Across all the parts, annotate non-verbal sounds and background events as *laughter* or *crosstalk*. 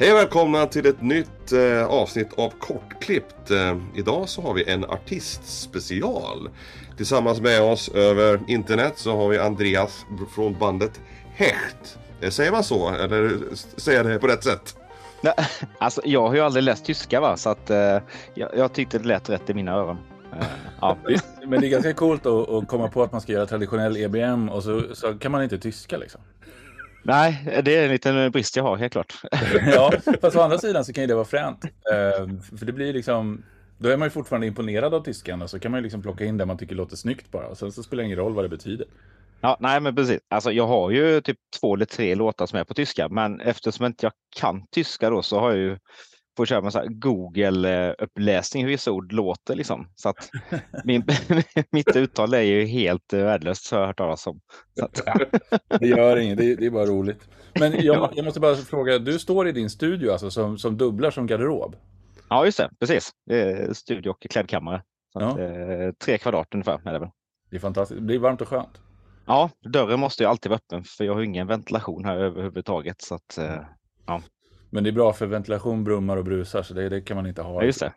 Hej och välkomna till ett nytt eh, avsnitt av Kortklippt. Eh, idag så har vi en artistspecial. Tillsammans med oss över internet så har vi Andreas från bandet Hecht. Eh, säger man så eller säger jag det på rätt sätt? Nej, *laughs* alltså, jag har ju aldrig läst tyska va? så att, eh, jag, jag tyckte det lät rätt i mina öron. Eh, ja. *laughs* Men det är ganska coolt att, att komma på att man ska göra traditionell EBM och så, så kan man inte tyska liksom. Nej, det är en liten brist jag har helt klart. *laughs* ja, fast å andra sidan så kan ju det vara fränt. Uh, för det blir liksom, då är man ju fortfarande imponerad av tyskan och så kan man ju liksom plocka in det man tycker låter snyggt bara. Och sen så spelar det ingen roll vad det betyder. Ja, nej, men precis. Alltså, jag har ju typ två eller tre låtar som är på tyska, men eftersom inte jag kan tyska då så har jag ju får köra med Google-uppläsning hur vissa ord låter. Liksom. Så att *laughs* min, *laughs* mitt uttal är ju helt värdelöst, har jag hört talas om. Att... det gör inget, det är, det är, bara roligt. Men jag, jag, måste bara fråga, du står i din studio alltså som, som dubblar som garderob? Ja, just det, precis. Det studio och klädkammare. Ja. att, eh, tre kvadrat ungefär är det väl. Det är fantastiskt, det blir varmt och skönt. Ja, dörren måste ju alltid vara öppen för jag har ingen ventilation här överhuvudtaget. Så att, eh, ja. Men det är bra för ventilation, brummar och brusar så det, det kan man inte ha. Ja, just det.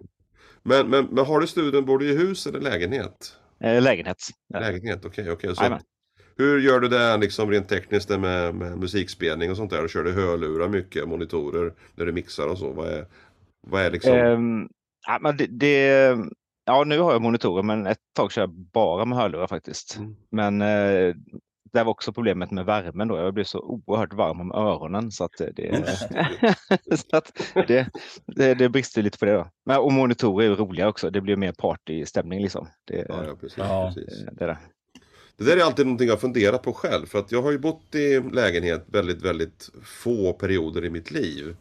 Men, men, men har du studion, bor du i hus eller lägenhet? Eh, lägenhet. Lägenhet, okej. Okay, okay. hur gör du det liksom rent tekniskt med, med musikspelning och sånt där? Kör du hörlurar mycket, monitorer när du mixar och så? Vad är, vad är liksom? Ja, men det, det, ja, nu har jag monitorer men ett tag kör jag bara med hörlurar faktiskt. Mm. Men eh, det var också problemet med värmen då. Jag blev så oerhört varm om öronen så att det, *laughs* så att det, det, det brister lite på det. Då. Men, och monitorer är roliga också. Det blir mer partystämning liksom. Det, ja, ja, precis, ja. precis. Det, det, det där är alltid någonting jag funderat på själv. För att jag har ju bott i lägenhet väldigt, väldigt få perioder i mitt liv.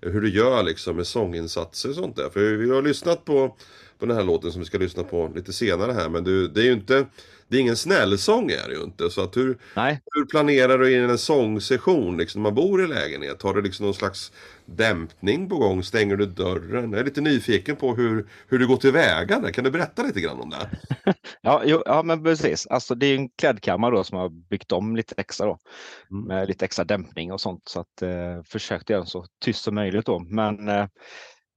Hur du gör liksom med sånginsatser och sånt där. För vi har lyssnat på, på den här låten som vi ska lyssna på lite senare här. Men du, det är ju inte det är ingen snällsång är det ju inte. Så att hur, Nej. hur planerar du in en sångsession liksom, när man bor i lägenhet? Har du liksom någon slags dämpning på gång? Stänger du dörren? Jag är lite nyfiken på hur, hur du går tillväga där. Kan du berätta lite grann om det? *laughs* ja, jo, ja, men precis. Alltså, det är en klädkammare då som har byggt om lite extra då. Mm. Med lite extra dämpning och sånt. Så att eh, försökte göra så tyst som möjligt då. Men, eh,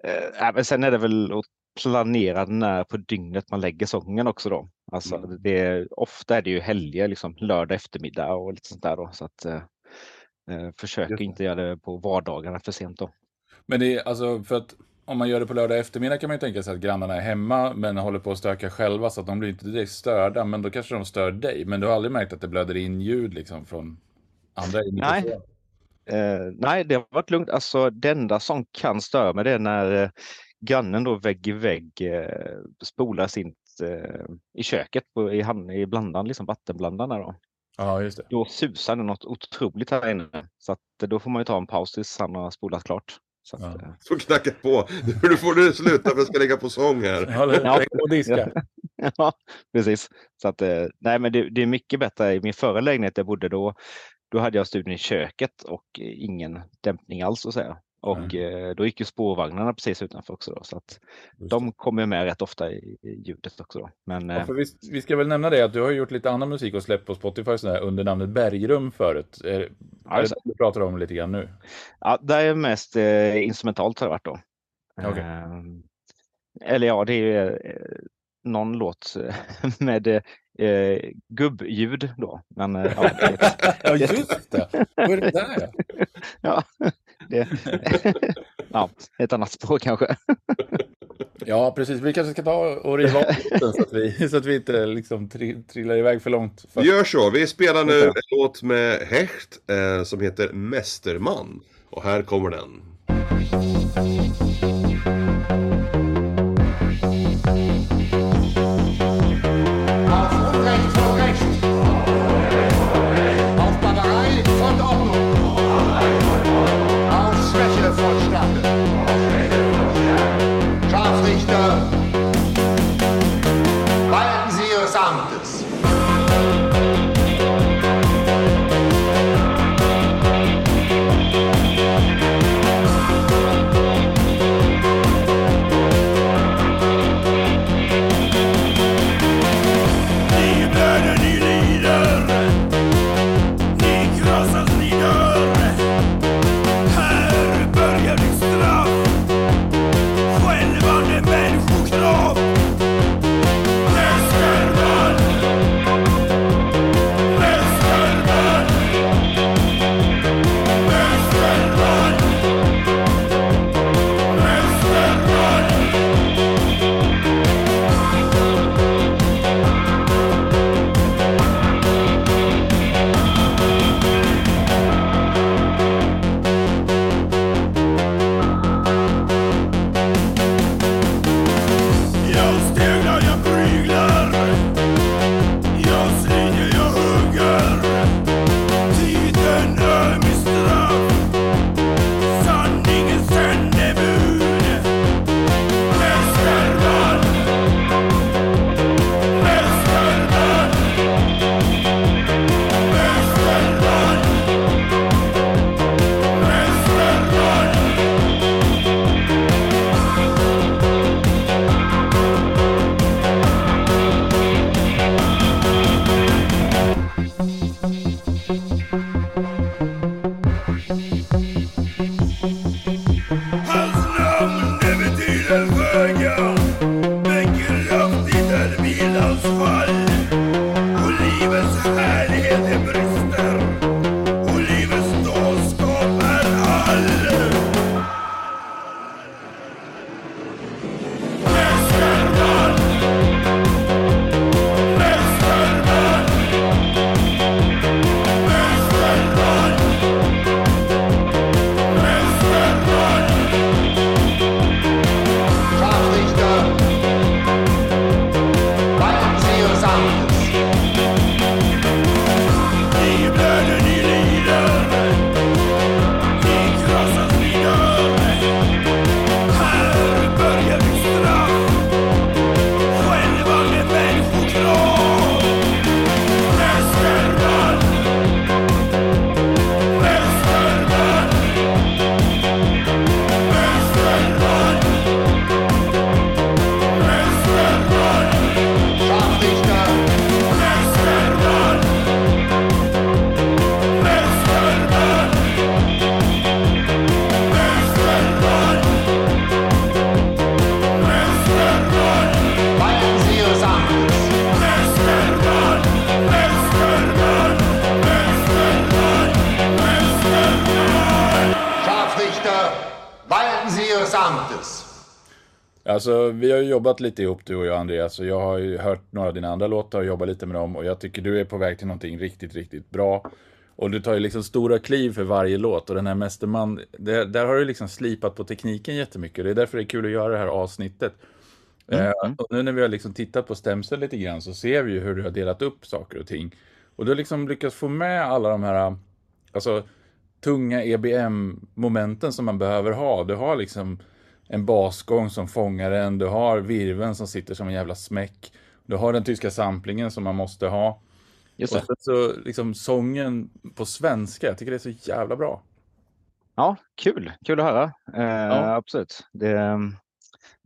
eh, men sen är det väl att planera när på dygnet man lägger sången också då. Alltså mm. det, ofta är det ju helger, liksom lördag eftermiddag och lite sånt där då. Så att, eh, eh försöker inte göra det på vardagarna för sent då. Men det är alltså för att om man gör det på lördag eftermiddag kan man ju tänka sig att grannarna är hemma men håller på att stöka själva så att de blir inte direkt störda. Men då kanske de stör dig. Men du har aldrig märkt att det blöder in ljud liksom från andra? Nej. Eh, nej, det har varit lugnt. Alltså det enda som kan störa mig det är när eh, grannen då vägg i vägg eh, spolar sin eh, i köket på, i, hand, i blandaren, liksom vattenblandarna. Då. Ja, just det. Då susar det något otroligt här inne. Så att, då får man ju ta en paus tills han har spolat klart. Så, att, ja. Eh, så knacka på. *laughs* Nu får du sluta för jag ska lägga på sång här. Ja, och diska. *laughs* ja, precis. Så att, eh, nej, men det, det, är mycket bättre. I min förra lägenhet jag bodde då, då hade jag studion i köket och ingen dämpning alls att säga. Och mm. då gick ju spårvagnarna precis utanför också. Då, så att de kommer med rätt ofta i, ljudet också. Då. Men, ja, för vi, vi, ska väl nämna det att du har gjort lite annan musik och släppt på Spotify sådär, under namnet Bergrum förut. Är, ja, är det du pratar om lite grann nu? Ja, det är mest eh, instrumentalt har det varit då. Okay. Eh, eller ja, det är eh, någon låt *laughs* med eh, gubbljud då. Men, eh, ja, *laughs* ja, just det! Vad är det där? *laughs* ja, det, *laughs* ja, ett annat spår kanske. *laughs* Ja, precis. Vi kanske ska ta och riva av så att vi, så att vi inte liksom trillar iväg för långt. Vi gör så. Vi spelar nu en låt med Hecht eh, som heter Mästerman. Och här kommer den. Jobbat lite ihop du och jag Andreas och jag har ju hört några av dina andra låtar och jobbat lite med dem och jag tycker du är på väg till någonting riktigt, riktigt bra. Och du tar ju liksom stora kliv för varje låt och den här Mästerman, där, där har du liksom slipat på tekniken jättemycket. Det är därför det är kul att göra det här avsnittet. Mm. Eh, och nu när vi har liksom tittat på stämsel lite grann så ser vi ju hur du har delat upp saker och ting. Och du har liksom lyckats få med alla de här, alltså tunga EBM-momenten som man behöver ha. Du har liksom en basgång som fångar en, du har virven som sitter som en jävla smäck. Du har den tyska samplingen som man måste ha. Just det. Och så liksom sången på svenska, jag tycker det är så jävla bra. Ja, kul. Kul att höra. Eh, ja. Absolut. Det,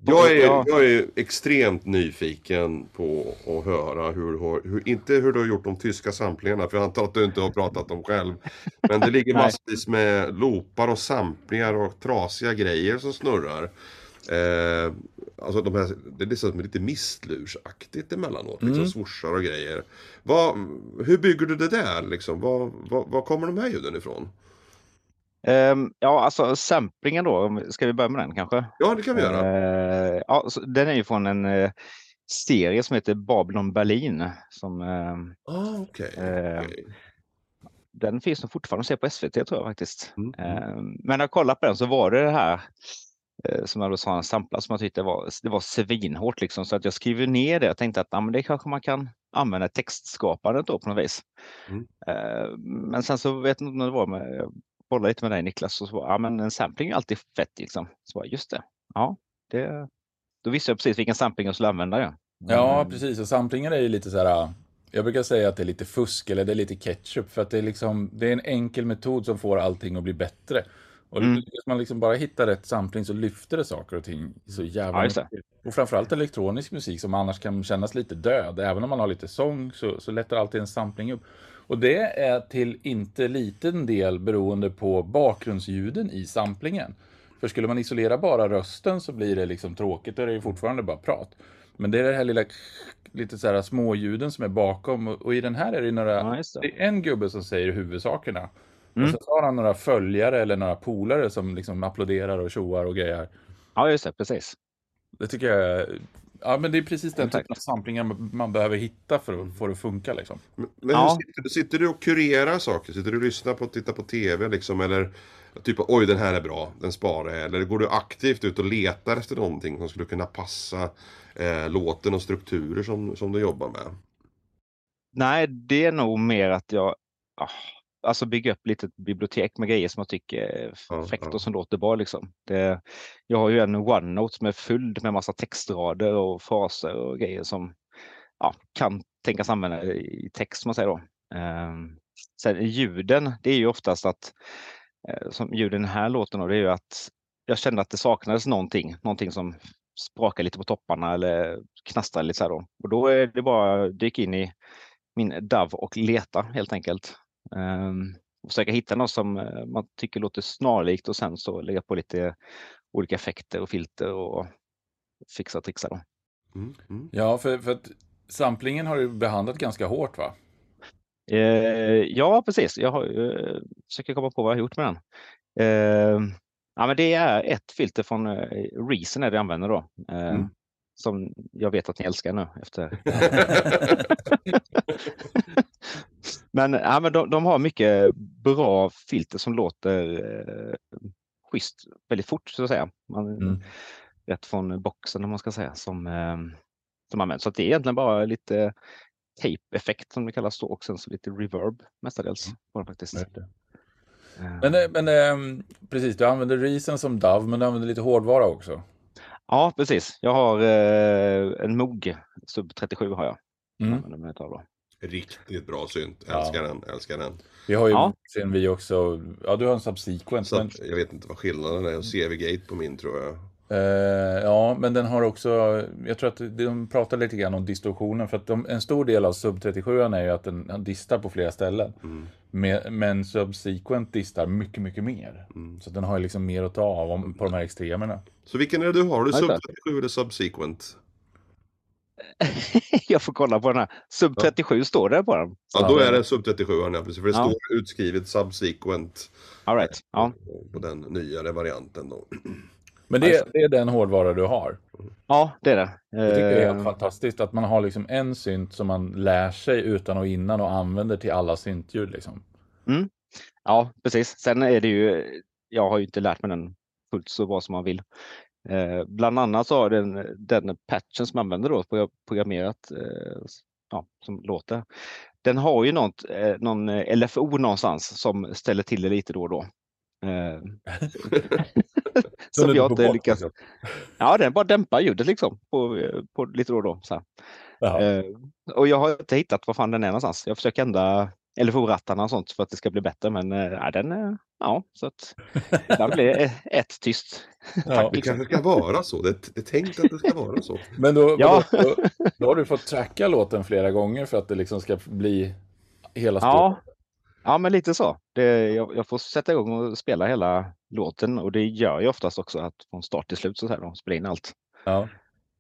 jag är, jag är extremt nyfiken på att höra hur, hur, inte hur du har gjort de tyska samplingarna, för jag antar att du inte har pratat om själv. Men det ligger *laughs* massvis med loopar och samplingar och trasiga grejer som snurrar. Eh, alltså de här, det är liksom lite mistlursaktigt emellanåt, liksom mm. swooshar och grejer. Vad, hur bygger du det där liksom? Var, var, var kommer de här ljuden ifrån? Um, ja, alltså samplingen då, ska vi börja med den kanske? Ja, det kan vi göra. Uh, ja, den är ju från en uh, serie som heter Babylon Berlin. Som, uh, ah, okay. okay. Den finns nog fortfarande att se på SVT tror jag faktiskt. Mm. men när jag kollade på den så var det det här som jag då sa, en sampla som jag tyckte var, det var svinhårt liksom. Så att jag skriver ner det. Jag tänkte att ja, men det kanske man kan använda textskapandet då på något vis. Mm. men sen så vet jag inte när det var med bollade lite med dig Niklas och så ja men en sampling är alltid fett liksom. Så just det, ja, det, då visste jag precis vilken sampling jag skulle använda. Ja, ja mm. precis, och samplingar är ju lite så här, jag brukar säga att det är lite fusk eller det är lite ketchup för att det är liksom, det är en enkel metod som får allting att bli bättre. Och mm. man liksom bara hittar rätt sampling så lyfter det saker och ting så jävla ja, mycket. Och framförallt elektronisk musik som annars kan kännas lite död. Även om man har lite sång så, så lättar alltid en sampling upp. Och det är till inte liten del beroende på bakgrundsljuden i samplingen. För skulle man isolera bara rösten så blir det liksom tråkigt, är det ju fortfarande bara prat. Men det är det här lilla lite så här småljuden som är bakom och, och i den här är det några, ja, det. det. är en gubbe som säger huvudsakerna. Mm. Och så har han några följare eller några polare som liksom applåderar och tjoar och grejer. Ja, just det, precis. Det tycker jag Ja, men det är precis den typen av samplingar man behöver hitta för att få det att funka. Liksom. Men, men ja. sitter, sitter, du och kurerar saker? Sitter du och lyssnar på och tittar på TV? Liksom, eller typ oj den här är bra, den sparar jag. Eller går du aktivt ut och letar efter någonting som skulle kunna passa eh, låten och strukturer som, som du jobbar med? Nej, det är nog mer att jag ah, alltså bygga upp lite bibliotek med grejer som jag tycker är fräckt och som låter bra. Liksom. Det, jag har ju en OneNote som är fylld med massa textrader och fraser och grejer som ja, kan tänkas använda i text, som man säger då. Um, sen ljuden, det är ju oftast att, uh, som ljuden i den här låten, då, det är ju att jag kände att det saknades någonting, någonting som sprakar lite på topparna eller knastrar lite så här då. Och då är det bara att dyka in i min DAV och leta helt enkelt. Um, försöka hitta något som eh, man tycker låter snarlikt och sen så lägga på lite olika effekter och filter och fixa och trixa. Då. Mm, mm. Ja, för, för att samplingen har du behandlat ganska hårt va? Eh, ja, precis. Jag har, eh, försöker komma på vad jag har gjort med den. Eh, ja, men det är ett filter från eh, Reason är det jag använder då. Eh, mm. Som jag vet att ni älskar nu efter. *laughs* *laughs* Men, ja, men de, de, har mycket bra filter som låter eh, schysst väldigt fort så att säga. Man, mm. Rätt från boxen om man ska säga som, eh, som används. Så det är egentligen bara lite tape-effekt som det kallas då och sen så lite reverb mestadels. Mm. Faktiskt. Men, eh, men eh, precis, du använder Reason som DAV men du använder lite hårdvara också. Ja, precis. Jag har eh, en Moog Sub 37 har jag. Mm. Riktigt bra synt. Älskar ja. den, älskar den. Vi har ju ja. sen vi också, ja du har en subsequence. Men... Jag vet inte vad skillnaden är. CV-gate på min tror jag. Uh, ja, men den har också, jag tror att de pratar lite grann om distorsionen för att de, en stor del av Sub 37 är ju att den distar på flera ställen. Mm. Med, men Subsequent distar mycket, mycket mer. Mm. Så den har ju liksom mer att ta av om, på de här extremerna. Så vilken är det du har? Har du Sub 37 eller Subsequent? *laughs* jag får kolla på den här. Sub 37 ja. står det på den. Ja, då är det Sub 37, ja, precis. För det ja. står utskrivet Subsequent. All right. ja. På, på den nyare varianten då. *clears throat* Men det, det är den hårdvara du har? Ja, det är det. Jag tycker det är helt Eh, fantastiskt att man har liksom en synt som man lär sig utan och innan och använder till alla syntljud. Liksom. Ja, precis. Sen är det ju, jag har ju inte lärt mig den fullt så bra som man vill. Eh, bland annat så har den, den patchen som använder då, pro- programmerat, eh, ja, som låter. Den har ju något, eh, någon eh, LFO någonstans som ställer till det lite då och då. Eh, *laughs* som jag inte lyckas. liksom. *laughs* Ja, den bara dämpar ljudet liksom på, på lite då och då. Så och jag har inte hittat var fan den är någonstans. Jag försöker ändra LFO-rattarna och sånt för att det ska bli bättre, men eh, ja, den är, ja, så att ibland blir *laughs* ett tyst. Ja. Det kanske ska vara så. Det, det är tänkt att det ska vara så. Men då, Ja. då, då, då har du fått tracka låten flera gånger för att det liksom ska bli hela spåret. Ja, ja, men lite så. Det, jag, jag får sätta igång och spela hela låten och det gör jag oftast också att från start till slut så här, då, spela in allt Ja.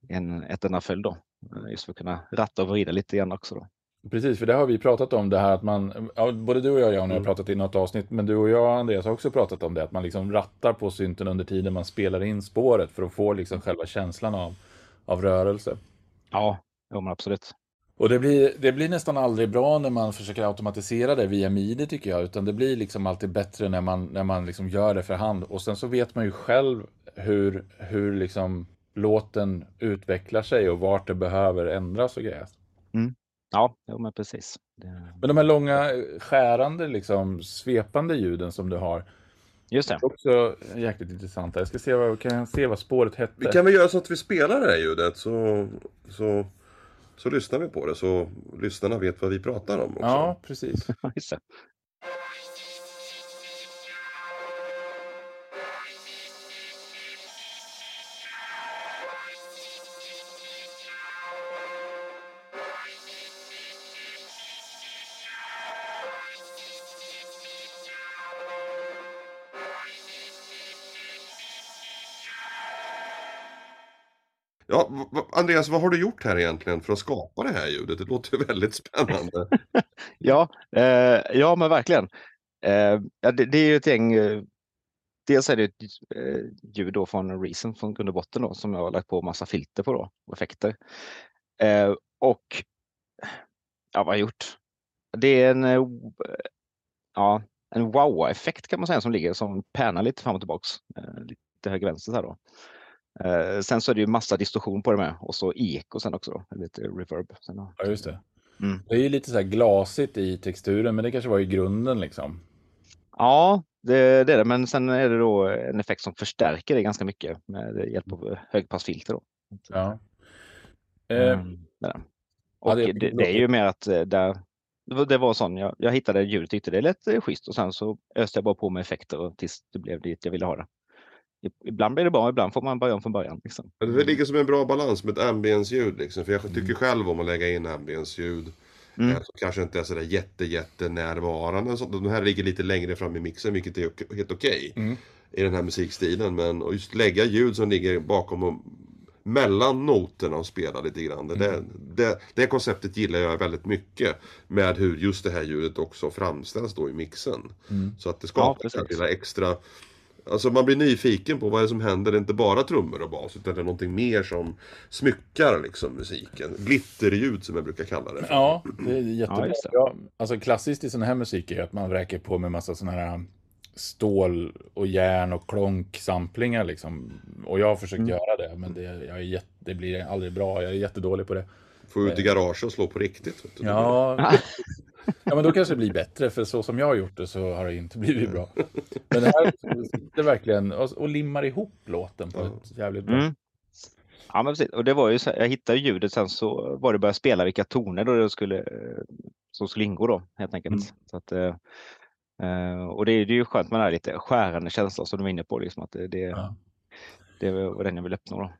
en ett enda följd då. Eh, Just för att kunna ratta och vrida lite grann också. Då. Precis, för det har vi pratat om det här att man, ja, både du och jag Jan har Mm. pratat i något avsnitt, men du och jag Andreas har också pratat om det, att man liksom rattar på synten under tiden man spelar in spåret för att få liksom själva känslan av, av rörelse. Ja, ja men absolut. Och det blir, det blir nästan aldrig bra när man försöker automatisera det via midi tycker jag, utan det blir liksom alltid bättre när man, när man liksom gör det för hand. Och sen så vet man ju själv hur, hur liksom låten utvecklar sig och vart det behöver ändras och grejer. Ja, ja men precis. Det, Men de här långa skärande, liksom svepande ljuden som du har, just det. är också jäkligt intressanta. Jag ska se vad, kan jag se vad spåret hette? Vi kan väl göra så att vi spelar det här ljudet så, så, så lyssnar vi på det så lyssnarna vet vad vi pratar om också. Ja, precis. *laughs* Ja, Andreas, vad har du gjort här egentligen för att skapa det här ljudet? Det låter ju väldigt spännande. *laughs* Ja, eh, ja men verkligen. Eh, ja, det, det är ju ett gäng. Eh, dels är det ett eh, ljud då från Reason från grund och botten då, som jag har lagt på massa filter på då, och effekter. Eh, och ja, vad har jag gjort? Det är en, eh, ja, en wow-effekt kan man säga som ligger som pärnar lite fram och tillbaks. Eh, lite höger vänster så här då. Eh, sen så är det ju massa distorsion på det med och så eko sen också då, lite reverb. Sen då. Ja, just det. Mm. Det är ju lite så här glasigt i texturen, men det kanske var i grunden liksom. Ja, det, det är det. Men sen är det då en effekt som förstärker det ganska mycket med hjälp av högpassfilter. Då. Ja. Eh, Mm, det är det. ja, Och det- det, det, är ju mer att eh, där, det var- sån, jag, jag hittade ljudet, tyckte det lät eh, schysst och sen så öste jag bara på med effekter och tills det blev dit jag ville ha det. Ibland blir det bra, ibland får man börja om från början. Liksom. Det ligger som en bra balans med ett ambience-ljud liksom. För jag tycker själv om att lägga in ambience-ljud. Mm. eh, Som kanske inte är sådär jätte, jätte närvarande. Så De här ligger lite längre fram i mixen vilket är helt okej. Mm. I den här musikstilen. Men att just lägga ljud som ligger bakom och mellan noterna och spela lite grann. Det, Mm. det, det konceptet gillar jag väldigt mycket. Med hur just det här ljudet också framställs då i mixen. Mm. Så att det skapar det här lilla extra Alltså man blir nyfiken på vad är det som händer. Det är inte bara trummor och bas utan det är någonting mer som smyckar liksom musiken. Glitterljud som jag brukar kalla det. för. Ja, det är jättebra. Ja, alltså klassiskt i sån här musik är att man räcker på med massa såna här stål och järn och klonksamplingar liksom. Och jag har försökt Mm. göra det, men det, jag är jätte, det blir aldrig bra. Jag är jättedålig på det. Få ut i garaget och slå på riktigt. Vet du. Ja, *laughs* ja, men då kanske det blir bättre, för så som jag har gjort det så har det inte blivit bra. Men det här det verkligen, och, och limmar ihop låten på ett jävligt bra Mm. Ja, men precis. Och det var ju så, jag hittade ljudet sen så var det börja spela vilka toner då det skulle, som skulle ingå då helt enkelt. Mm. Så att, eh, eh, och det är det är ju skönt med den här lite skärande känslan som du var inne på. Liksom, att det, det, Ja. det var den jag ville uppnå. Då.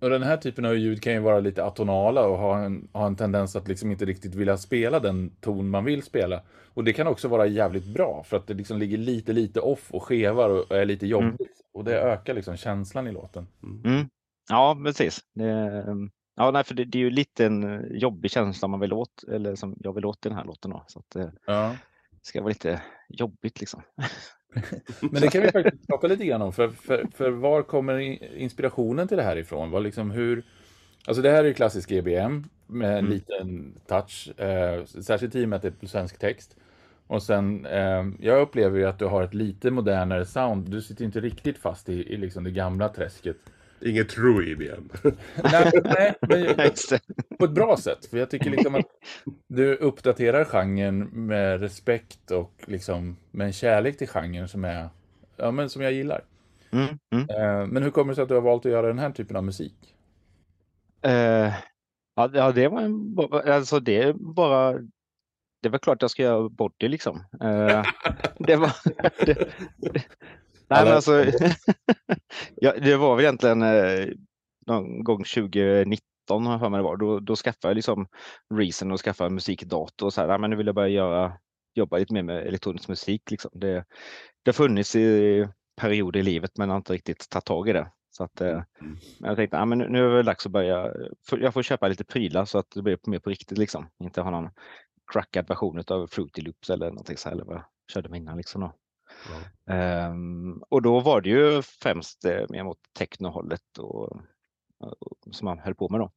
Och den här typen av ljud kan ju vara lite atonala och ha en, ha en tendens att liksom inte riktigt vilja spela den ton man vill spela. Och det kan också vara jävligt bra för att det liksom ligger lite, lite off och skevar och är lite jobbigt. Och det ökar liksom känslan i låten. Mm. Ja, precis. Det, ehm, ja, nej, för det, det är ju lite en jobbig känsla man vill åt, eller som jag vill åt i den här låten. Då, så att, eh, Ja. det ska vara lite jobbigt liksom. *laughs* *laughs* Men det kan vi faktiskt prata lite grann om. För, för, för var kommer inspirationen till det här ifrån? Var liksom hur, alltså det här är ju klassisk EBM med en mm. liten touch. Eh, särskilt i och med att det är på svensk text. Och sen, eh, jag upplever ju att du har ett lite modernare sound. Du sitter inte riktigt fast i, i liksom det gamla träsket. Inget true IBM. *laughs* nej, nej men, *laughs* på ett bra sätt. För jag tycker liksom att du uppdaterar genren med respekt och liksom med en kärlek till genren som, är, ja, men som jag gillar. Mm, mm. Eh, men hur kommer det sig att du har valt att göra den här typen av musik? Uh, ja, det var en, alltså det är bara det var klart jag ska göra body liksom. Uh, *laughs* det var... Det, det, nej, men alltså, *laughs* ja, det var väl egentligen eh, någon gång 2019 har jag för mig det var. Då, då skaffade jag liksom Reason och skaffade musikdator och så här. Men nu vill jag börja göra, jobba lite mer med elektronisk musik. Liksom. Det, det har funnits i perioder i livet men jag har inte riktigt tagit tag i det. Så att, eh, mm. jag tänkte ja, men nu är det dags att börja. Jag får köpa lite prylar så att det blir mer på riktigt. Liksom. Inte ha någon crackad version av Fruity Loops eller någonting så här, eller vad jag körde med innan. Liksom då. Ja. Um, och då var det ju främst eh, mer mot technohållet och, som man höll på med då.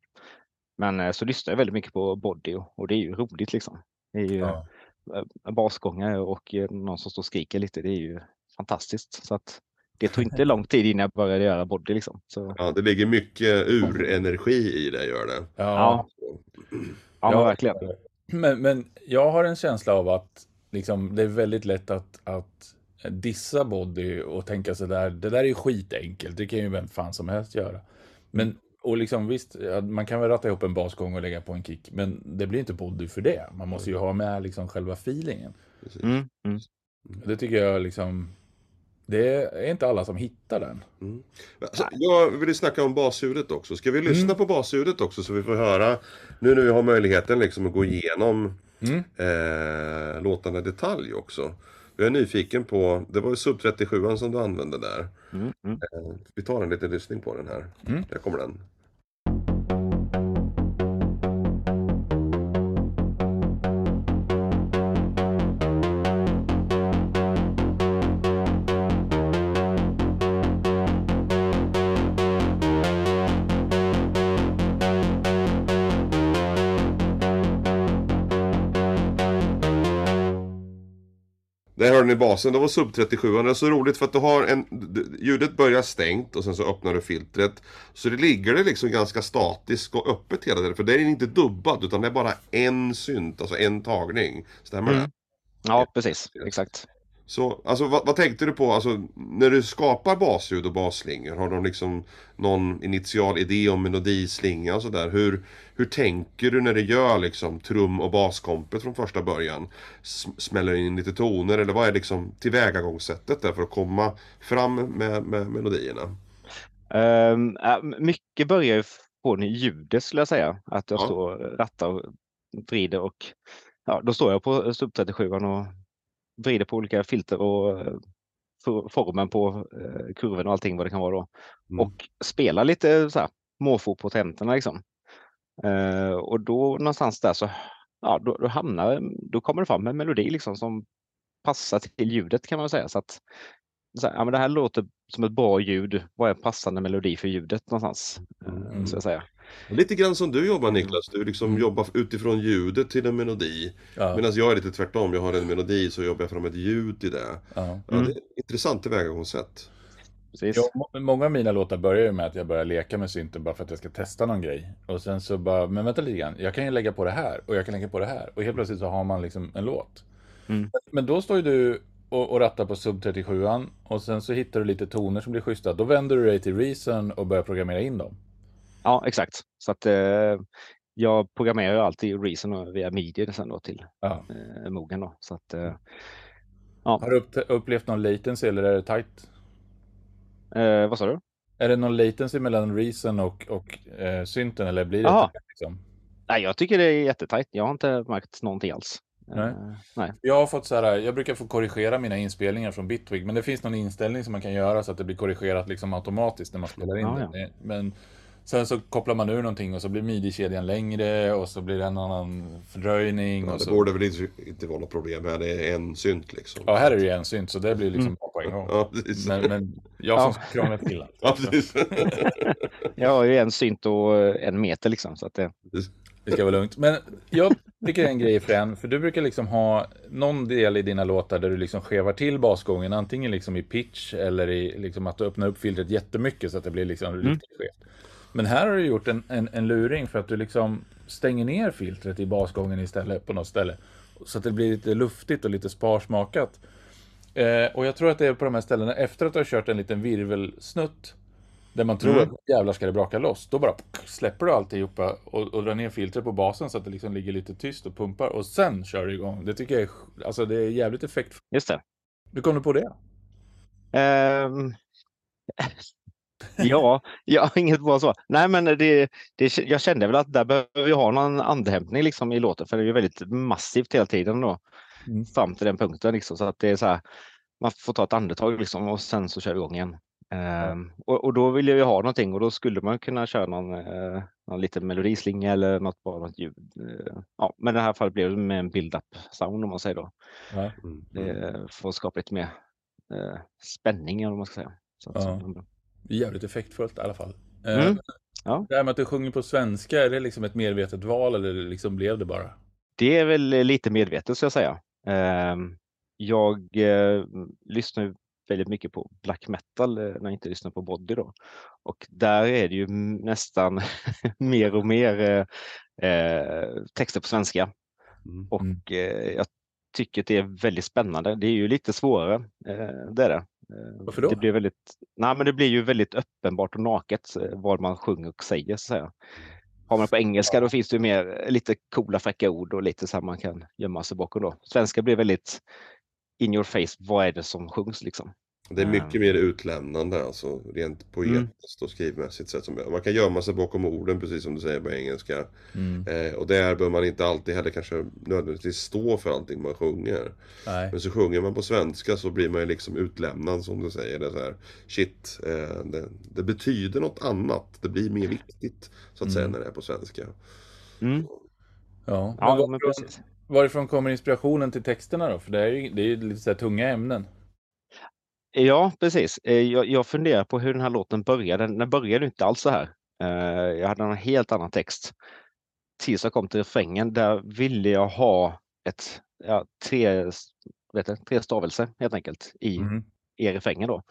Men eh, så lyssnade jag väldigt mycket på body och, och det är ju roligt liksom. Det är ju ja. Eh, basgångare och eh, någon som står och skriker lite. Det är ju fantastiskt. Så att det tog inte lång tid innan jag började göra body liksom. Så... Ja, det ligger mycket urenergi i det, gör det. Ja, ja. ja verkligen. Men, men jag har en känsla av att liksom, det är väldigt lätt att, att dissa body och tänka sig där, det där är ju skitenkelt, det kan ju vem fan som helst göra. Men, och liksom visst, man kan väl ratta ihop en basgång och lägga på en kick, men det blir inte body för det. Man måste ju ha med liksom själva feelingen. Mm, mm. Det tycker jag liksom, det är inte alla som hittar den. Mm. Alltså, jag vill snacka om basljudet också. Ska vi lyssna mm. på basljudet också så vi får höra, nu när vi har möjligheten liksom att gå igenom mm. eh, låtarna i detalj också. Jag är nyfiken på, det var ju Sub 37 som du använde där. Mm, mm. Eh, vi tar en liten lyssning på den här. Mm. Här kommer den. I basen, då var sub 37 Det är så roligt för att du har en... Ljudet börjar stängt och sen så öppnar du filtret. Så det ligger det liksom ganska statiskt och öppet hela tiden. För det är inte dubbad utan det är bara en synt, alltså en tagning. Stämmer mm. det? Ja, precis. Exakt. Så, alltså vad, vad, tänkte du på, alltså när du skapar basljud och basslingor, har de liksom någon initial idé om melodislinga och sådär? Hur, hur tänker du när du gör liksom trum och baskompet från första början? Smäller in lite toner eller vad är liksom tillvägagångssättet där för att komma fram med, med melodierna? Um, mycket börjar ju från ljudet skulle jag säga. Att jag ja. står rattar och vrider och ja, då står jag på sub 37 och vrider på olika filter och eh, formen på eh, kurven och allting vad det kan vara då. Mm. Och spelar lite så här måfo på tentorna liksom. Eh, och då någonstans där så ja, då, då, hamnar, då kommer det fram en melodi liksom som passar till ljudet kan man säga. Så att så här, ja, men det här låter som ett bra ljud. Vad är en passande melodi för ljudet någonstans? Mm. Så jag säga. Lite grann som du jobbar Niklas, du liksom mm. jobbar utifrån ljudet till en melodi. Ja. Medan jag är lite tvärtom, jag har en melodi så jobbar jag fram ett ljud till det. Ja. Mm. Ja, det är intressant tillvägagångssätt. Ja, många av mina låtar börjar ju med att jag börjar leka med synten bara för att jag ska testa någon grej. Och sen så bara, men vänta lite grann, jag kan ju lägga på det här och jag kan lägga på det här. Och helt plötsligt så har man liksom en låt. Mm. Men då står ju du och, och rattar på sub 37 och sen så hittar du lite toner som blir schyssta. Då vänder du dig till Reason och börjar programmera in dem. Ja, exakt. Så att eh, jag programmerar alltid Reason via Media sen då till ja. eh, Mogen då. Så att, eh, ja. Har du upplevt någon latency eller är det tight? Eh, vad sa du? Är det någon latency mellan Reason och, och eh, synten eller blir det Aha. liksom? Nej, jag tycker det är jättetajt. Jag har inte märkt någonting alls. Nej. Uh, nej. Jag har fått så här, jag brukar få korrigera mina inspelningar från Bitwig, men det finns någon inställning som man kan göra så att det blir korrigerat liksom automatiskt när man spelar in ja, det. Ja. Men Sen så kopplar man ur någonting och så blir midi-kedjan längre och så blir det en annan fördröjning. Ja, det så... borde väl inte, inte vara något problem här, det är en synt liksom. Ja, här är det ju en synt så det blir liksom mm. på en gång. Ja. *laughs* Men, men jag som Ja. ska krångla till allt. *laughs* Ja, precis. *laughs* Jag har ju en synt och eh, en meter liksom. Så att det, Det ska vara lugnt. Men jag tycker en grej Fren, för du brukar liksom ha någon del i dina låtar där du liksom skevar till basgången, antingen liksom i pitch eller i liksom att du öppnar upp filtret jättemycket så att det blir liksom riktigt skevt. Men här har du gjort en, en, en luring för att du liksom stänger ner filtret i basgången istället på något ställe. Så att det blir lite luftigt och lite sparsmakat. Eh, och jag tror att det är på de här ställena efter att du har kört en liten virvelsnutt där man tror Mm. att jävlar ska det braka loss. Då bara släpper du alltihopa och, och drar ner filtret på basen så att det liksom ligger lite tyst och pumpar och sen kör du igång. Det tycker jag är, alltså det är jävligt effekt. just det. Hur kom du på det? Ehm, *laughs* ja, har *laughs* inget bra svar. Nej, men det, det, jag kände väl att där behöver vi ha någon andhämtning liksom i låten, för det är ju väldigt massivt hela tiden då. Mm. Fram till den punkten liksom, så att det är så här. Man får ta ett andetag liksom och sen så kör vi igång igen. Ehm, och, och då vill jag ju ha någonting och då skulle man kunna köra någon, eh, någon liten melodislinga eller något bara något ljud. Eh, ja, men i det här fallet blev det med en build-up sound om man säger då. Ja. Mm. Eh, för att skapa lite mer eh, spänning vad man ska säga. Så Ja. Jävligt effektfullt i alla fall. Eh, Mm. Ja. Det här med att du sjunger på svenska, är det liksom ett medvetet val eller liksom blev det bara? Det är väl eh, lite medvetet ska jag säga. Ehm, Jag eh, lyssnar väldigt mycket på black metal när jag inte lyssnar på body då. Och där är det ju nästan *laughs* mer och mer texter på svenska. Mm. Och Mm. jag tycker att det är väldigt spännande. Det är ju lite svårare, det är det. Eh, Varför då? Det blir, väldigt, nej, men det blir ju väldigt uppenbart och naket eh, vad man sjunger och säger. Så säga. Har man på engelska då finns det ju mer eh, lite coola fräcka ord och lite så här man kan gömma sig bakom då. Svenska blir väldigt in your face, vad är det som sjungs liksom? Det är mycket mer utlämnande alltså, rent poetiskt och skrivmässigt sett. Som, man kan gömma sig bakom orden precis som du säger på engelska. Mm. Eh, och där bör man inte alltid heller kanske nödvändigtvis stå för allting man sjunger. Nej. Men så sjunger man på svenska så blir man ju liksom utlämnad som du säger. Det är så här, shit, eh, det, det betyder något annat. Det blir mer viktigt så att säga Mm. när det är på svenska. Mm. Ja. Ja, Men men varifrån, precis. varifrån kommer inspirationen till texterna då? För det är ju det är ju lite så här tunga ämnen. Ja, precis. Eh, jag, jag funderar på hur den här låten började. Den, den började inte alls så här. Eh, jag hade en helt annan text. Tills jag kom till refrängen, där ville jag ha ett, ja, tre, vet du, tre stavelser helt enkelt i, Mm i refrängen då.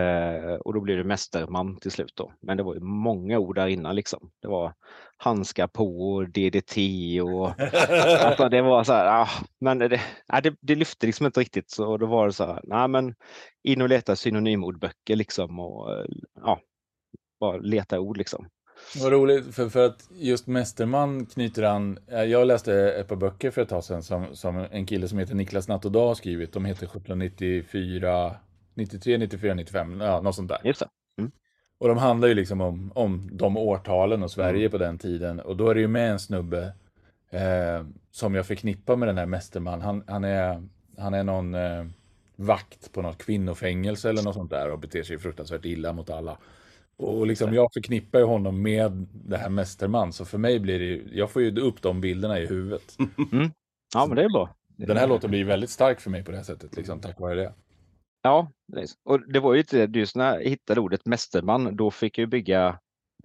Eh, och då blev det mästerman till slut då. Men det var ju många ord där innan liksom. Det var handskar på och DDT och *laughs* alltså det var så här, ah, men det, nej, det, det lyfte liksom inte riktigt så då var det så här, nej men in och leta synonymordböcker liksom och ja, bara leta ord liksom. Vad roligt, för, för att just Mästerman knyter an... eh, Jag läste ett par böcker för ett tag sedan som, som en kille som heter Niklas Nattodag har skrivit. De heter 1794, 93, 94, 95, ja, något sånt där. Just det. Och de handlar ju liksom om, om de årtalen och Sverige på den tiden. Och då är det ju med en snubbe eh, som jag förknippar med den här Mästerman. Han, han, är, han är någon eh, vakt på något kvinnofängelse eller något sånt där och beter sig fruktansvärt illa mot alla. Och liksom jag förknippar ju honom med det här Mästerman, så för mig blir det ju, jag får ju upp de bilderna i huvudet. Ja, men det är bra. Den här låten blir väldigt stark för mig på det här sättet, liksom, tack vare det. Ja, precis. och det var ju inte det, just när jag hittade ordet mästerman, då fick jag ju bygga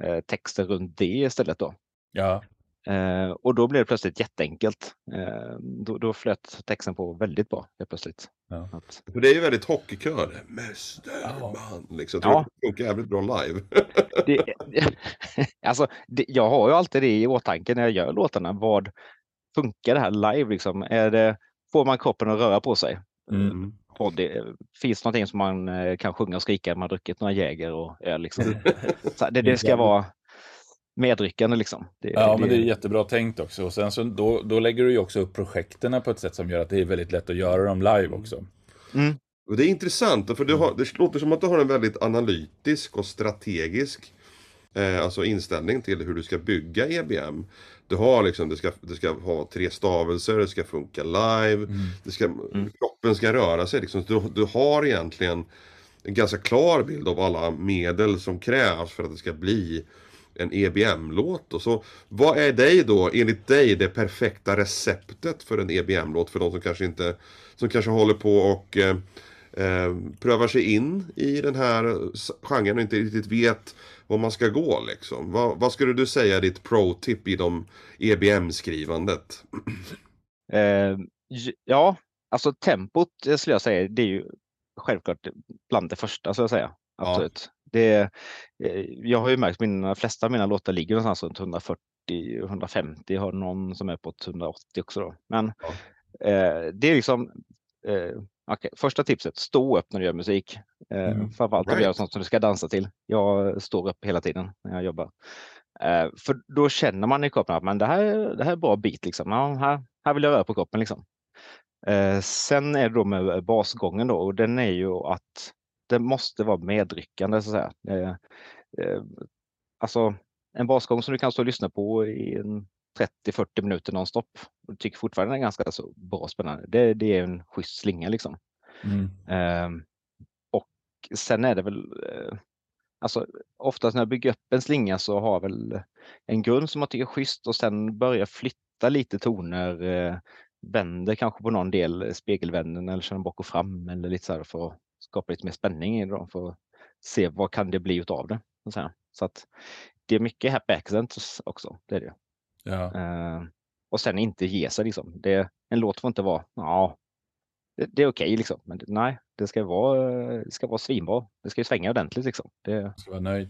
eh, texter runt det istället då. Ja, Eh, och då blev det plötsligt jätteenkelt. Eh, då, då flöt texten på väldigt bra helt plötsligt. Ja. Att, För det är ju väldigt hockeykör. Mästerman. Liksom. Jag tror Ja. det funkar jävligt bra live. *laughs* det, *laughs* alltså, det, jag har ju alltid det i åtanke när jag gör låtarna. Vad funkar det här live? Liksom? Är det, får man kroppen att röra på sig? mm. Det, finns det någonting som man eh, kan sjunga och skrika när man har druckit några Jäger och öl? Liksom? *laughs* Så det, det ska vara medryckande liksom. Det, ja men det är jättebra tänkt också. Och sen så då, då lägger du ju också upp projekten på ett sätt som gör att det är väldigt lätt att göra dem live också. Mm, Och det är intressant, för du har, det låter som att du har en väldigt analytisk och strategisk eh, alltså inställning till hur du ska bygga EBM. Du har liksom, det ska, det ska ha tre stavelser, det ska funka live, det ska, kroppen ska röra sig. Liksom. Du, du har egentligen en ganska klar bild av alla medel som krävs för att det ska bli en EBM-låt. Och så, vad är dig då, enligt dig, det perfekta receptet för en EBM-låt för de som kanske inte, som kanske håller på och eh, eh, prövar sig in i den här genren och inte riktigt vet var man ska gå liksom. Vad, vad skulle du säga är ditt pro-tip i de EBM-skrivandet? Eh, ja, alltså tempot skulle jag säga, det är ju självklart bland det första, så jag säga. Absolut. Ja. Det, eh, jag har ju märkt att mina flesta av mina låtar ligger någonstans runt 140 150, har någon som är på 180 också. Då. Men ja. eh, det är liksom eh, okay. Första tipset, stå upp när du gör musik. Eh, mm. Framförallt om right. du gör sånt som du ska dansa till. Jag står upp hela tiden när jag jobbar. Eh, för då känner man i kroppen att men det, här, det här är bra bit. Liksom. Ja, här, här vill jag röra på kroppen. Liksom. Eh, sen är det då med basgången då, och den är ju att det måste vara medryckande så att säga. Eh, eh, alltså en basgång som du kan stå och lyssna på i 30-40 minuter nonstop och tycker fortfarande den är ganska så bra spännande. Det, det är en schysst slinga liksom. Mm. Eh, och sen är det väl eh, Alltså oftast när jag bygger upp en slinga så har jag väl en grund som jag tycker är schysst och sen börjar flytta lite toner eh, vänder kanske på någon del spegelvänden eller kör bak och fram eller lite så här för att skapa lite mer spänning i det för att se vad kan det bli utav det. Så, så att det är mycket happy accidents också. Det är det. Ja. Uh, och sen inte ge sig liksom. Det, en låt får inte vara, ja, det, det är okej okay, liksom. Men nej, det ska vara, det ska vara svinbra. Det ska ju svänga ordentligt liksom. Det... Ska vara nöjd.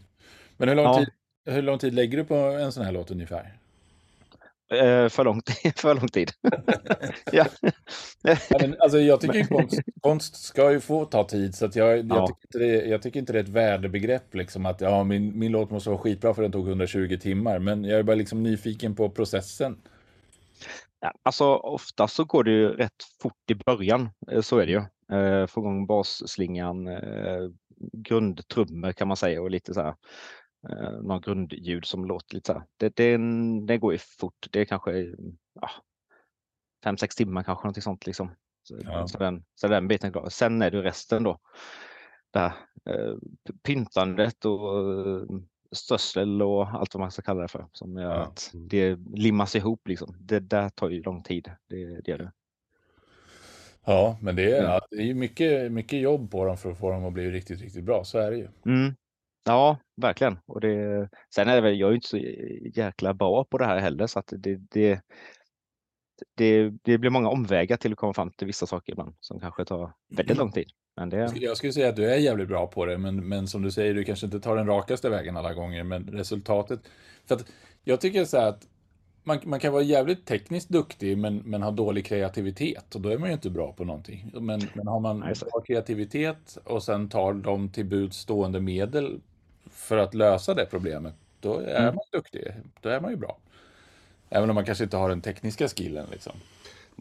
Men hur lång, ja. tid, hur lång tid lägger du på en sån här låt ungefär? Eh, för, lång, *laughs* för lång tid. *laughs* ja. men, alltså, jag tycker konst, konst ska ju få ta tid, så jag, jag, ja. tycker inte det, jag tycker inte det är ett värdebegrepp, liksom, att ja, min, min låt måste vara skitbra för den tog 120 timmar, men jag är bara liksom nyfiken på processen. Ja, alltså ofta så går det ju rätt fort i början, eh, så är det ju. Eh, få igång basslingan, grundtrummor kan man säga och lite så här eh, någon grundljud som låter lite så här. Det, det, det går ju fort. Det är kanske ja, fem, sex timmar kanske någonting sånt liksom. Så, ja. så, den, så den biten klar. Sen är det resten då. Där, eh, pyntandet och eh, strössel och allt vad man ska kalla det för som gör ja. att det limmas ihop liksom. Det där tar ju lång tid. Det, det gör det. Ja, men det är, mm. det är mycket, mycket jobb på dem för att få dem att bli riktigt, riktigt bra. Så är det ju. Mm. Ja, verkligen. Och det, sen är det väl, jag är inte så jäkla bra på det här heller så att det, det, det, det blir många omvägar till att komma fram till vissa saker ibland som kanske tar väldigt lång tid. Men det... Jag skulle säga att du är jävligt bra på det, men, men som du säger, du kanske inte tar den rakaste vägen alla gånger, men resultatet... För att jag tycker så här att man, man kan vara jävligt tekniskt duktig men, men ha dålig kreativitet och då är man ju inte bra på någonting. Men, men har man bra kreativitet och sen tar de till bud stående medel för att lösa det problemet, då är mm. man duktig. Då är man ju bra. Även om man kanske inte har den tekniska skillen liksom.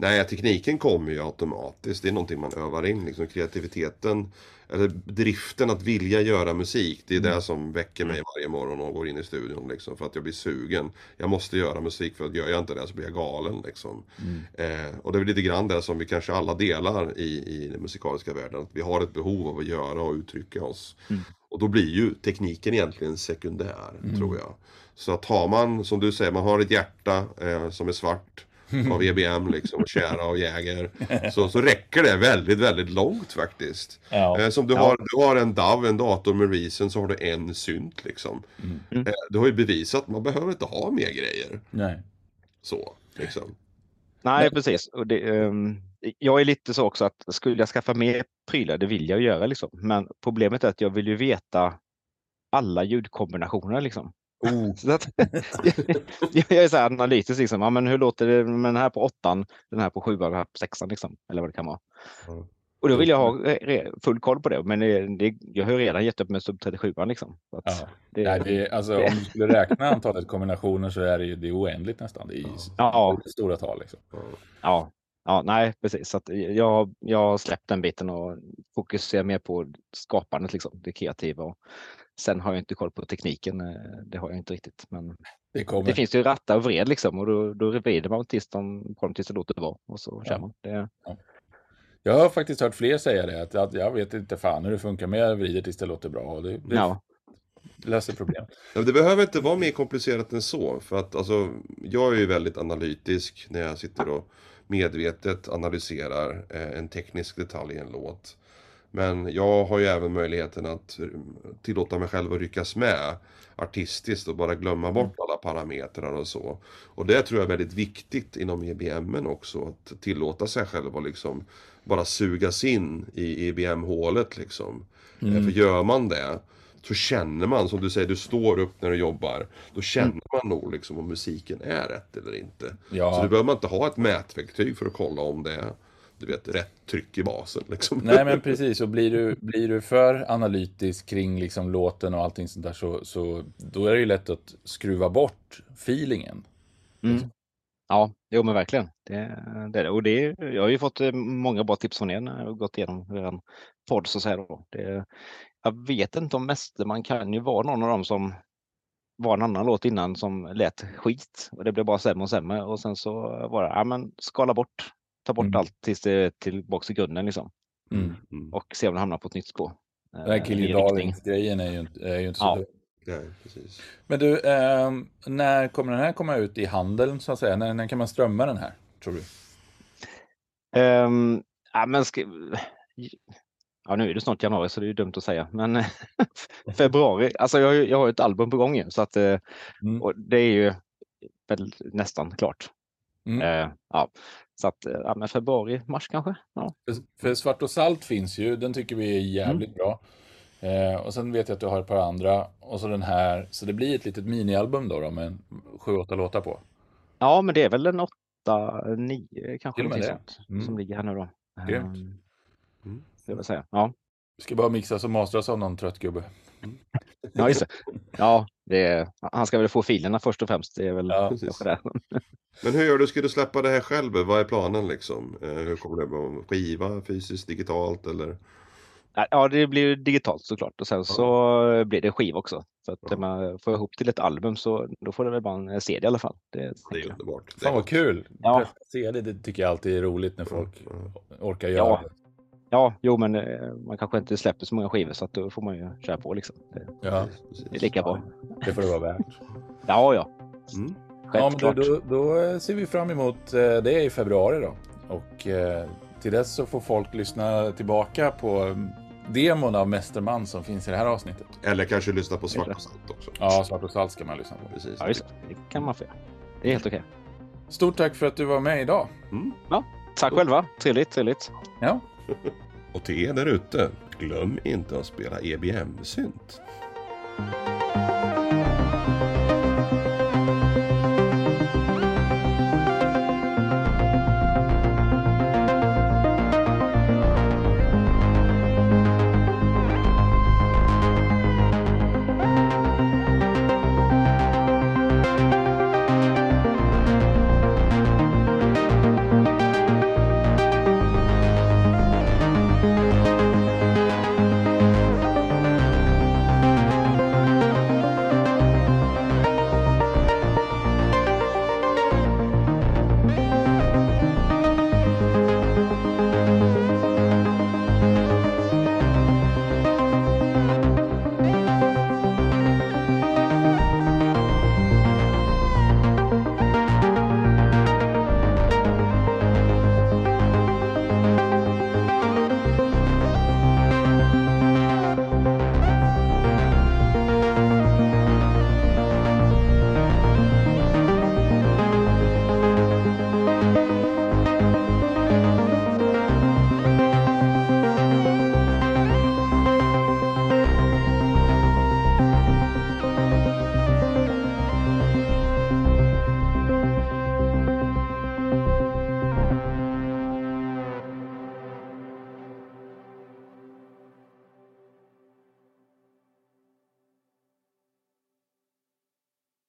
Nej, tekniken kommer ju automatiskt. Det är någonting man övar in. Liksom. Kreativiteten, eller driften att vilja göra musik. Det är mm. det som väcker mig varje morgon och går in i studion. Liksom, för att jag blir sugen. Jag måste göra musik för att gör jag inte det så blir jag galen. Liksom. Mm. Eh, och det är lite grann det som vi kanske alla delar i, i den musikaliska världen. Att vi har ett behov av att göra och uttrycka oss. Mm. Och då blir ju tekniken egentligen sekundär, mm. tror jag. Så att har man, som du säger, man har ett hjärta eh, som är svart av EBM liksom, och Kära och Jäger. Så, så räcker det väldigt, väldigt långt faktiskt. Ja. Eh, som du, ja. har, du har en DAV, en dator med Reason, så har du en synt liksom. Mm. Eh, du har ju bevisat, man behöver inte ha mer grejer. Nej. Så, liksom. Nej, Men... precis. Och det, um, jag är lite så också att skulle jag skaffa mer prylar, det vill jag göra liksom. Men problemet är att jag vill ju veta alla ljudkombinationer liksom. Oh. Så att, *laughs* jag är så här analytisk. Liksom. Ja, men hur låter det med den här på åttan, den här på sjuan, den här på sexan, liksom, eller vad det kan vara. Mm. Och då vill jag ha full koll på det, men det, jag har redan gett upp med sub 37 liksom. Så ja. det, Nej, det, alltså, det. Om du skulle *laughs* räkna antalet kombinationer så är det ju det är oändligt nästan. Det är ja. stora tal. Liksom. Ja. ja, nej precis. Så jag, jag har släppt den biten och fokuserar mer på skapandet, liksom, det kreativa. Och Sen har jag inte koll på tekniken. Eh, det har jag inte riktigt. Men det, det finns ju rattar och vred liksom och då, då vrider man tills de, på dem tills det låter bra och så ja. kör man. Det... Ja. Jag har faktiskt hört fler säga det, att, att jag vet inte fan hur det funkar, men jag vrider tills det låter bra. Och det, det ja. löser problem. Ja, det behöver inte vara mer komplicerat än så. För att alltså, jag är ju väldigt analytisk när jag sitter och medvetet analyserar eh, en teknisk detalj i en låt. Men jag har ju även möjligheten att tillåta mig själv att ryckas med artistiskt och bara glömma bort alla parametrar och så. Och det tror jag är väldigt viktigt inom EBM också, att tillåta sig själv att liksom bara sugas in i EBM-hålet liksom. Mm. För gör man det så känner man, som du säger, du står upp när du jobbar. Då känner mm. man nog liksom om musiken är rätt eller inte. Ja. Så du behöver man inte ha ett mätverktyg för att kolla om det du vet, rätt tryck i basen. Liksom. Nej men precis, och blir du, blir du för analytisk kring liksom låten och allting sånt där så, så då är det ju lätt att skruva bort feelingen. Mm. Ja, jo men verkligen. Det, det, och det, jag har ju fått eh, många bra tips från er när jag har gått igenom er podd. Så då. Det, jag vet inte om man kan ju vara någon av dem som var en annan låt innan som lät skit och det blev bara sämre och sämre och sen så var det, ja men skala bort, ta bort mm. allt tills det är tillbaka till grunden liksom. Mm. mm. Och se om det hamnar på ett nytt spår. Den här Killy grejen är ju inte, är ju inte så ja. Nej, precis. Men du, eh, när kommer den här komma ut i handeln så att säga? När, när kan man strömma den här, tror du? Um, ja, men ska, ja, nu är det snart januari så det är dumt att säga, men *laughs* februari. Alltså jag, jag har ett album på gång ju, så att eh, mm. och det är ju väl nästan klart. Mm. Eh, ja. Så att eh, ja, men februari, mars kanske. Ja. För, för, Svart och salt finns ju, den tycker vi är jävligt mm. bra. Eh, och sen vet jag att du har ett par andra och så den här. Så det blir ett litet minialbum då, då med sju, åtta låtar på. Ja, men det är väl en åtta, nio kanske. Det. Mm. Som ligger här nu då. Grymt. Um, jag vill säga. Ja. Ska bara mixas och mastras av någon trött gubbe. Ja, just det. Ja, det är, han ska väl få filerna först och främst. Det är väl ja, det. *laughs* Men hur gör du? Ska du släppa det här själv? Vad är planen liksom? Eh, hur kommer det vara? Skiva, fysiskt, digitalt eller? Ja, det blir digitalt såklart och sen ja. så blir det skiva också. Så att ja. man får ihop till ett album så då får det väl bara en CD i alla fall. Det, det är underbart. Fan vad kul! Ja. CD, det tycker jag alltid är roligt när folk ja. orkar göra ja. det. Ja, jo, men eh, man kanske inte släpper så många skivor så att då får man ju köra på liksom. Det, ja, det är lika bra. Det får det vara värt. *laughs* ja, ja. Mm. Ja, men då, då, då, ser vi fram emot eh, det i februari då. Och eh, till dess så får folk lyssna tillbaka på demon av Mästerman som finns i det här avsnittet. Eller kanske lyssna på Svart och Salt också. Ja, Svart och Salt ska man lyssna på. Precis. Ja, just det. det kan man få. Det är helt okej. Stort tack för att du var med idag. Mm. Ja, tack själva. Trevligt, trevligt. Ja och till er därute, glöm inte att spela EBM-synt.